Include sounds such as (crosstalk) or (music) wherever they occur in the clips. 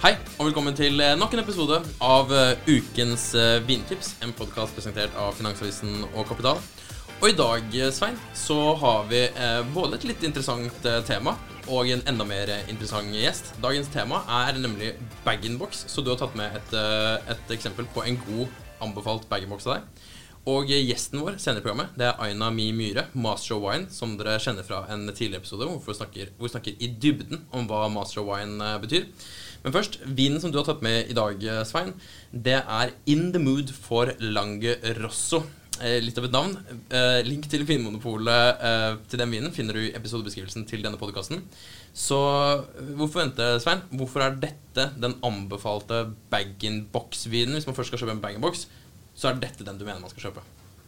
Hei, og velkommen til eh, nok en episode av eh, Ukens eh, vintips. En podkast presentert av Finansavisen og Kapital. Og i dag, Svein, så har vi både et litt interessant tema og en enda mer interessant gjest. Dagens tema er nemlig bag-in-box, så du har tatt med et, et eksempel på en god anbefalt bag-in-box av deg. Og gjesten vår senere i programmet det er Aina Mi Myhre, Master of Wine, som dere kjenner fra en tidligere episode hvor vi snakker, hvor vi snakker i dybden om hva Master of Wine betyr. Men først, vinen som du har tatt med i dag, eh, Svein, det er In the Mood for Lange Rosso. Eh, litt av et navn. Eh, link til Vinmonopolet til den vinen finner du i episodebeskrivelsen til denne podkasten. Så hvorfor vente, Svein? Hvorfor er dette den anbefalte bag-in-box-vinen? Hvis man først skal kjøpe en bag-in-box, så er dette den du mener man skal kjøpe.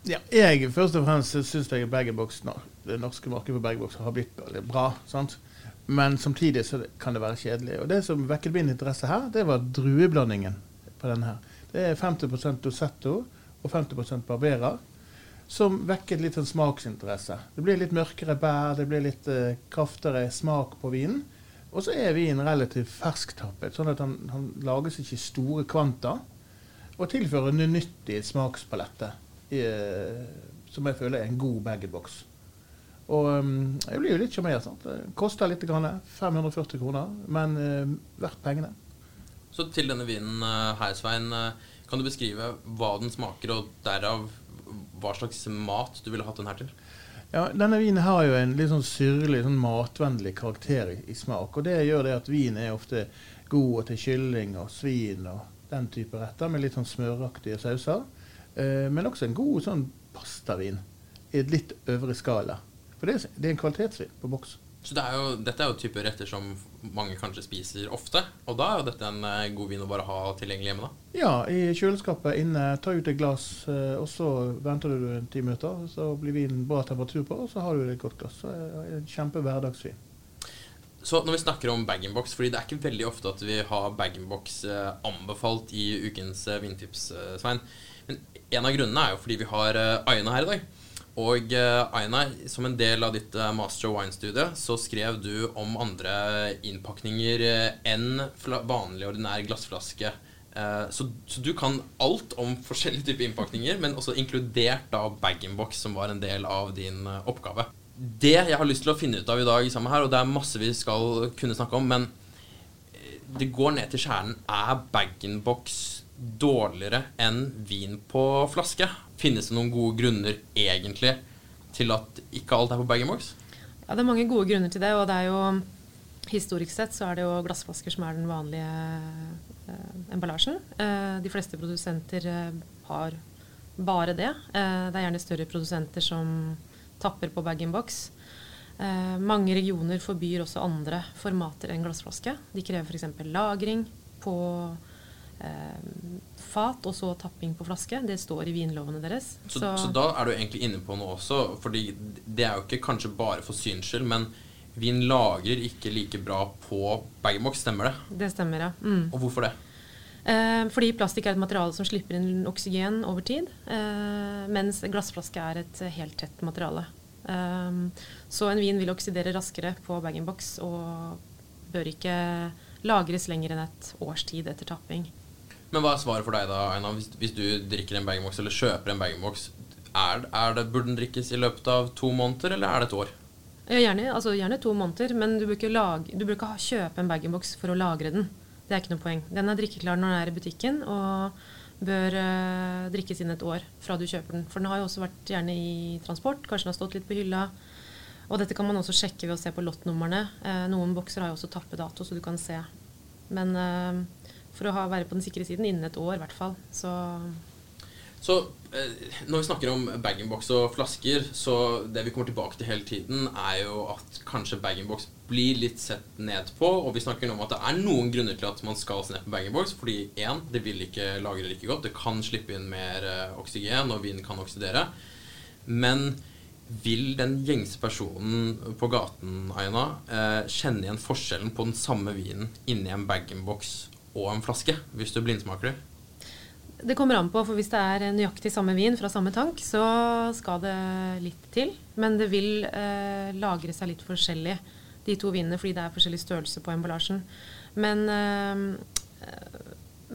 Ja, jeg først og fremst syns jeg bag-in-box, det norske markedet for bag-in-box har blitt bra. sant? Men samtidig så kan det være kjedelig. Og det som vekket min interesse her, det var drueblandingen på denne her. Det er 50% Dosetto og 50% Barbera, som vekket litt sånn smaksinteresse. Det blir litt mørkere bær, det blir litt eh, kraftigere smak på vinen. Og så er vinen relativt fersktappet, sånn at han, han lages ikke i store kvanta. Og tilfører nyttig smakspalette, i, eh, som jeg føler er en god bag-in-box. Og um, jeg blir jo litt sjarmert. Koster litt, grann, 540 kroner, men uh, verdt pengene. Så til denne vinen eh, her, Svein, eh, kan du beskrive hva den smaker, og derav hva slags mat du ville hatt den her til? Ja, Denne vinen har jo en litt sånn syrlig, sånn matvennlig karakter i, i smak. Og det gjør det at vin er ofte god til kylling og svin og den type retter, med litt sånn smøraktige sauser. Eh, men også en god sånn pastavin i et litt øvre skala. For det det er en kvalitetsvin på boks. Så det er jo, dette er jo type retter som mange kanskje spiser ofte, og da er jo dette en eh, god vin å bare ha tilgjengelig hjemme, da. Ja, i kjøleskapet inne. Ta ut et glass, eh, og så venter du en ti minutter. Så blir vinen bra temperatur på, og så har du et godt glass. Så er det en kjempe hverdagsvin. Så når vi snakker om bag-in-box, fordi det er ikke veldig ofte at vi har bag-in-box eh, anbefalt i ukens vintips, Svein. Men en av grunnene er jo fordi vi har Aina her i dag. Og Einar, Aina, som en del av ditt uh, Master Wine-studie, så skrev du om andre innpakninger uh, enn vanlig, ordinær glassflaske. Så, så du kan alt om forskjellige typer innpakninger, men også inkludert da bag-in-box, som var en del av din oppgave. Det jeg har lyst til å finne ut av i dag, sammen her, og det er masse vi skal kunne snakke om, men eh, det går ned til kjernen. Er bag-in-box dårligere enn vin på flaske? Finnes det noen gode grunner egentlig til at ikke alt er på bag-in-box? Ja, det er mange gode grunner til det. Og det er jo historisk sett så er det jo glassflasker som er den vanlige eh, emballasjen. Eh, de fleste produsenter eh, har bare det. Eh, det er gjerne større produsenter som tapper på bag-in-box. Eh, mange regioner forbyr også andre formater enn glassflaske. De krever f.eks. lagring på fat og så tapping på flaske. Det står i vinlovene deres. Så, så da er du egentlig inne på noe også, fordi det er jo ikke kanskje bare for syns skyld, men vin lagrer ikke like bra på bag-in-box, stemmer det? det stemmer, ja. Mm. Og hvorfor det? Eh, fordi plastikk er et materiale som slipper inn oksygen over tid, eh, mens glassflaske er et helt tett materiale. Eh, så en vin vil oksidere raskere på bag-in-box og bør ikke lagres lenger enn et års tid etter tapping. Men hva er svaret for deg da, Aina, hvis, hvis du drikker en bag-in-box eller kjøper en bag-in-box? Burde den drikkes i løpet av to måneder, eller er det et år? Ja, gjerne, altså, gjerne to måneder, men du bør ikke, lage, du bør ikke kjøpe en bag-in-box for å lagre den. Det er ikke noe poeng. Den er drikkeklar når den er i butikken, og bør øh, drikkes inn et år fra du kjøper den. For den har jo også vært gjerne i transport, kanskje den har stått litt på hylla. Og dette kan man også sjekke ved å se på lottnumrene. Eh, noen bokser har jo også tappedato, så du kan se. Men eh, for å ha, være på den sikre siden innen et år, i hvert fall. Så Så eh, når vi snakker om bag-in-box og flasker, så det vi kommer tilbake til hele tiden, er jo at kanskje bag-in-box blir litt sett ned på. Og vi snakker nå om at det er noen grunner til at man skal se ned på bag-in-box. Fordi én, det vil ikke lagre like godt. Det kan slippe inn mer eh, oksygen, og vin kan oksidere. Men vil den gjengse personen på gaten Aina, eh, kjenne igjen forskjellen på den samme vinen inni en bag-in-box og en flaske, hvis du blindsmaker det? Det kommer an på, for hvis det er nøyaktig samme vin fra samme tank, så skal det litt til. Men det vil eh, lagre seg litt forskjellig, de to vinene, fordi det er forskjellig størrelse på emballasjen. Men, eh,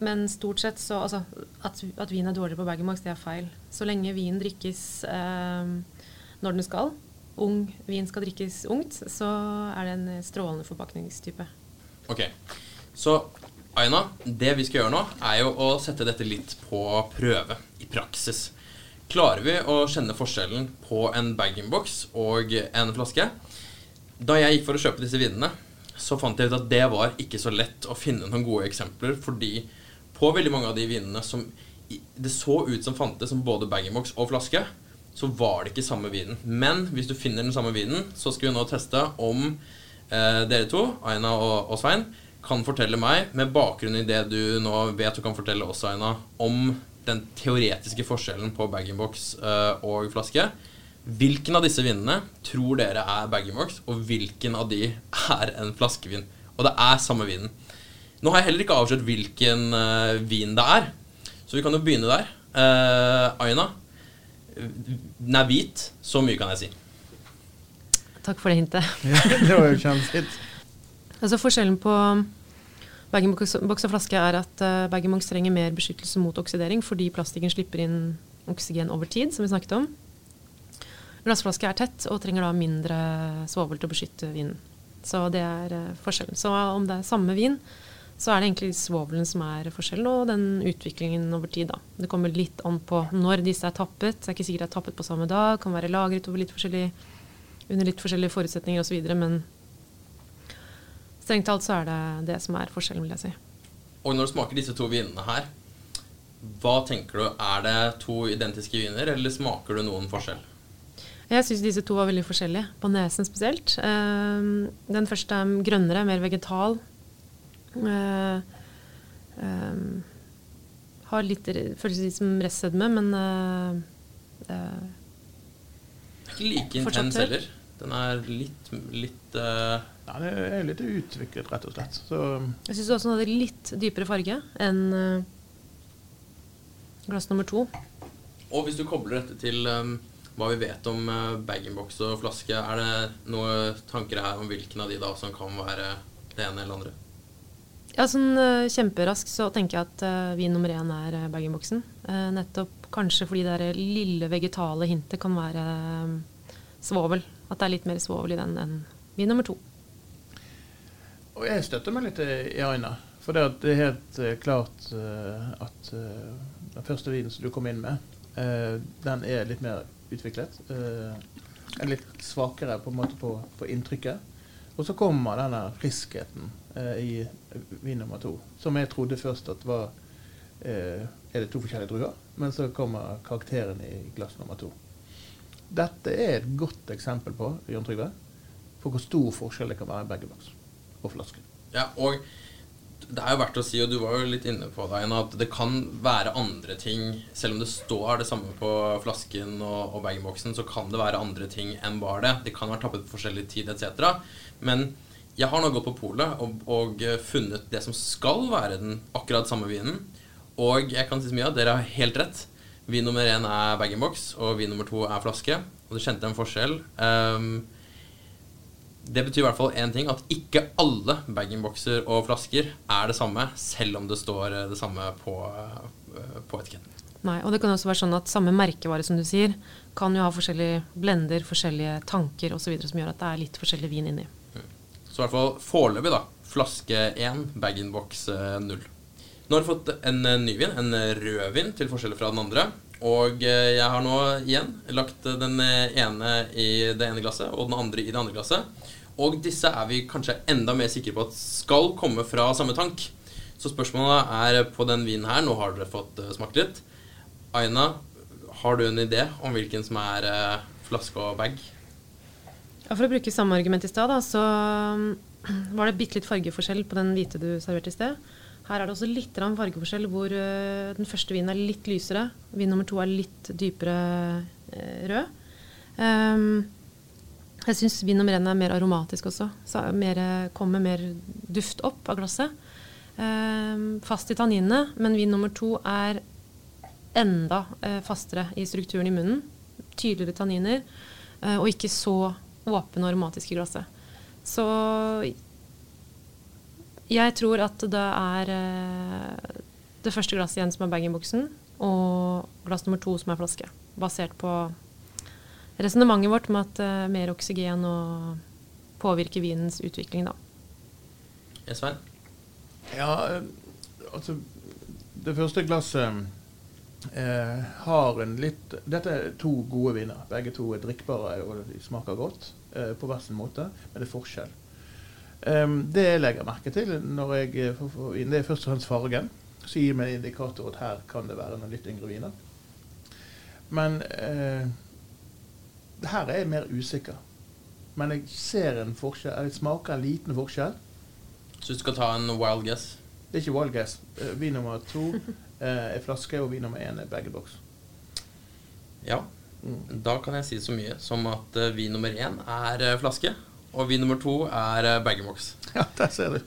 men stort sett så Altså, at, at vin er dårligere på bag-in-box, det er feil. Så lenge vin drikkes eh, når den skal, ung vin skal drikkes ungt, så er det en strålende forpakningstype. Ok, så Aina, det vi skal gjøre nå, er jo å sette dette litt på prøve i praksis. Klarer vi å kjenne forskjellen på en bag-in-box og en flaske? Da jeg gikk for å kjøpe disse vinene, så fant jeg ut at det var ikke så lett å finne noen gode eksempler, fordi på veldig mange av de vinene som det så ut som fantes som både bag-in-box og flaske, så var det ikke samme vinen. Men hvis du finner den samme vinen, så skal vi nå teste om eh, dere to, Aina og, og Svein, kan fortelle meg, med bakgrunn i det du nå vet du kan fortelle oss, Aina, om den teoretiske forskjellen på bag-in-box uh, og flaske. Hvilken av disse vinene tror dere er bag-in-box, og hvilken av de er en flaskevin? Og det er samme vinen. Nå har jeg heller ikke avslørt hvilken uh, vin det er, så vi kan jo begynne der. Uh, Aina, den er hvit. Så mye kan jeg si. Takk for det hintet. (laughs) Ja, det var jo kjempefint. Altså Forskjellen på bag-in-box og flaske er at uh, bag-in-box trenger mer beskyttelse mot oksidering fordi plastikken slipper inn oksygen over tid, som vi snakket om. Glassflaske er tett og trenger da mindre svovel til å beskytte vinen. Så det er uh, forskjellen. Så om det er samme vin, så er det egentlig svovelen som er forskjellen, og den utviklingen over tid. da. Det kommer litt an på når disse er tappet. Det er ikke sikkert det er tappet på samme dag, kan være lagret litt under litt forskjellige forutsetninger osv. Men Strengt talt så er det det som er forskjellen, vil jeg si. Og når du smaker disse to vinene her, hva tenker du? Er det to identiske viner, eller smaker du noen forskjell? Jeg syns disse to var veldig forskjellige, på nesen spesielt. Uh, den første er grønnere, mer vegetal. Uh, uh, har litt Føles litt som restsedme, men Ikke like intens heller. Den er litt, litt ja, det er litt utviklet, rett og slett. Så jeg syns også den hadde litt dypere farge enn uh, glass nummer to. Og hvis du kobler dette til um, hva vi vet om uh, bag-in-box og flaske, er det noen tanker her om hvilken av de da som kan være det ene eller andre? Ja, sånn uh, Kjemperaskt så tenker jeg at uh, vin nummer én er uh, bag-in-boxen. nettopp kanskje fordi det lille vegetale hintet kan være svovel. At det er litt mer svovel i den enn vin nummer to. Og jeg støtter meg litt i Aina. For det, er helt uh, klart uh, at uh, den første vinen som du kom inn med, den er litt mer utviklet. er litt svakere på en måte på, på inntrykket. Og så kommer denne friskheten i vin nummer to, som jeg trodde først at var Er det to forskjellige druer? Men så kommer karakteren i glass nummer to. Dette er et godt eksempel på Jon Trygve, på hvor stor forskjell det kan være i begge og på flasken. Ja, og det er jo verdt å si, og du var jo litt inne på det, at det kan være andre ting Selv om det står det samme på flasken og, og bag-in-boksen, så kan det være andre ting enn bare det. Det kan være tappet på forskjellig tid etc. Men jeg har nå gått på polet og, og, funnet det som skal være den akkurat samme vinen. Og jeg kan si så mye at dere har helt rett. Vin nummer én er bag-in-box, og vin nummer to er flaske. Og du kjente en forskjell. Um, det betyr i hvert fall én ting, at ikke alle bag-in-bokser og flasker er det samme, selv om det står eh, det samme på, eh, på etiketten. Nei, og det kan også være sånn at samme merkevare, som du sier, kan jo ha forskjellige blender, forskjellige tanker osv. som gjør at det er litt forskjellig vin inni. Mm. Så i hvert fall foreløpig, da. Flaske 1, bag-in-box 0. Eh, nå har du fått en ny vin, en rødvin, til forskjell fra den andre. Og jeg har nå igjen lagt den ene i det ene glasset og den andre i det andre glasset. Og disse er vi kanskje enda mer sikre på at skal komme fra samme tank. Så spørsmålet er på den vinen her Nå har dere fått smakt litt. Aina, Har du en idé om hvilken som er eh, flaske og bag? Ja, For å bruke samme argument i stad, så mm, var det bitte litt fargeforskjell på den hvite du serverte i sted. Her er det også litt fargeforskjell hvor eh, den første vinen er litt lysere. Vin nummer to er litt dypere eh, rød. Ehm, jeg syns vin nummer én er mer aromatisk også. Så er mer, kommer mer duft opp av glasset. Ehm, fast i tanninene, men vin nummer to er enda eh, fastere i strukturen i munnen. Tydeligere tanniner, og ikke så åpen og aromatisk i glasset. Så jeg tror at det er eh, det første glasset igjen som er bag-in-boksen, og glass nummer to som er flaske. Basert på resonnementet vårt med at eh, mer oksygen og påvirker vinens utvikling, da. Svein? Ja, eh, altså Det første glasset eh, har en litt Dette er to gode viner. Begge to er drikkbare og de smaker godt eh, på hver sin måte, men det er forskjell. Um, det jeg legger merke til når jeg eh, får, inn, det er først og fremst fargen. Så gir meg indikator at her kan det være noen litt yngre viner. Men eh, her er jeg mer usikker. Men jeg ser en forskjell, jeg smaker en liten forskjell. Så du skal ta en wild guess? Det er ikke wild guess. Eh, vin nummer to (laughs) er flaske, og vin nummer én er bag-in-box. Ja. Mm. Da kan jeg si så mye som at vin nummer én er flaske, og vin nummer to er uh, bag-in-box. (laughs) Ja, der ser du.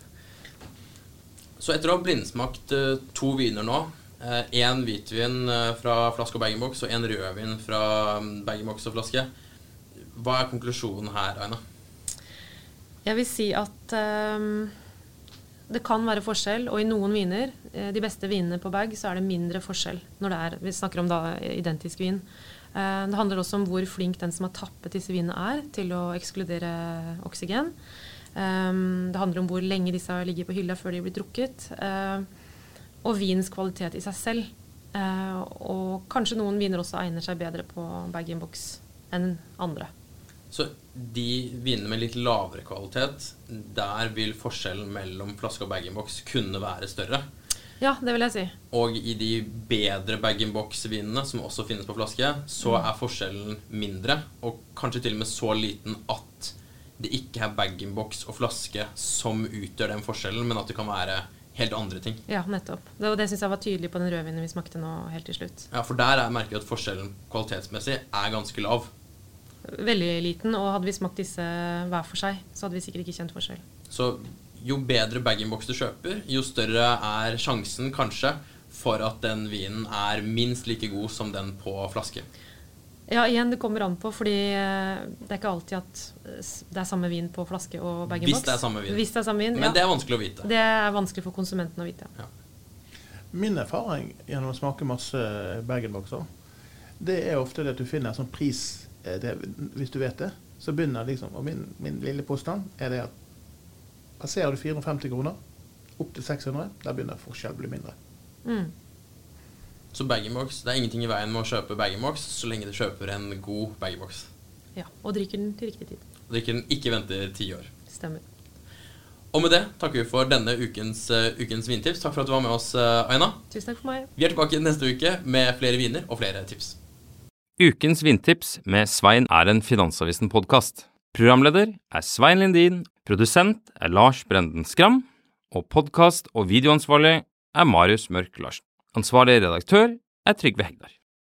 Så etter å ha blindsmakt eh, to viner nå, én hvitvin eh, fra flaske og bag-in-box og én rødvin fra mm, bag-in-box og flaske, hva er konklusjonen her, Aina? Jeg vil si at um, det kan være forskjell, og i noen viner, eh, de beste vinene på bag, så er det mindre forskjell når det er Vi snakker om da identisk vin. Eh, det handler også om hvor flink den som har tappet disse vinene er til å ekskludere oksygen. Um, det handler om hvor lenge disse har ligget på hylla før de blir drukket. Uh, og vinens kvalitet i seg selv. Og kanskje noen viner også egner seg bedre på bag-in-box enn andre. Så de vinene med litt lavere kvalitet, der vil forskjellen mellom flaske og bag-in-box kunne være større. Ja, det vil jeg si. Og i de bedre bag-in-box-vinene, som også finnes på flaske, så Mm. er forskjellen mindre, og kanskje til og med så liten at det ikke er bag-in-box og flaske som utgjør den forskjellen, men at det kan være helt andre ting. Ja, nettopp. Det, og det syns jeg var tydelig på den rødvinen vi smakte nå helt til slutt. Ja, For der er- merket at forskjellen kvalitetsmessig er ganske lav. Veldig liten, og hadde vi smakt disse hver for seg, så hadde vi sikkert ikke kjent forskjell. Så jo bedre bag-in-box du kjøper, jo større er sjansen kanskje for at den vinen er minst like god som den på flaske. Ja, igjen, det kommer an på, fordi eh, det er ikke alltid at eh, det er samme vin på flaske og bag-in-box. Hvis det er samme vin. Hvis det er samme vin, Men ja. det er vanskelig å vite. Det er vanskelig for konsumenten å vite. Ja. Min erfaring gjennom å smake masse bag-in-boxer, det er ofte det at du finner en sånn pris eh, det, Hvis du vet det, så begynner liksom Og min, min lille påstand er det at passerer du 450 kroner opp til 600, der begynner forskjellen å bli mindre. Mm. Så bag-in-box, det er ingenting i veien med å kjøpe bag-in-box så lenge du kjøper en god bag-in-box. Ja, og drikker den til riktig tid. Og drikker den, ikke venter ti år. Stemmer. Og med det takker vi for denne ukens, uh, ukens vintips. Takk for at du var med oss, eh, Aina. Tusen takk for meg. Vi er tilbake neste uke med flere viner og flere tips. Ukens vintips med Svein er en Finansavisen-podkast. Programleder er Svein Lindin, produsent er Lars Brenden Skram, og podkast- og videoansvarlig er Marius Mørk Larsen. Ansvarlig redaktør er Trygve Hegdar.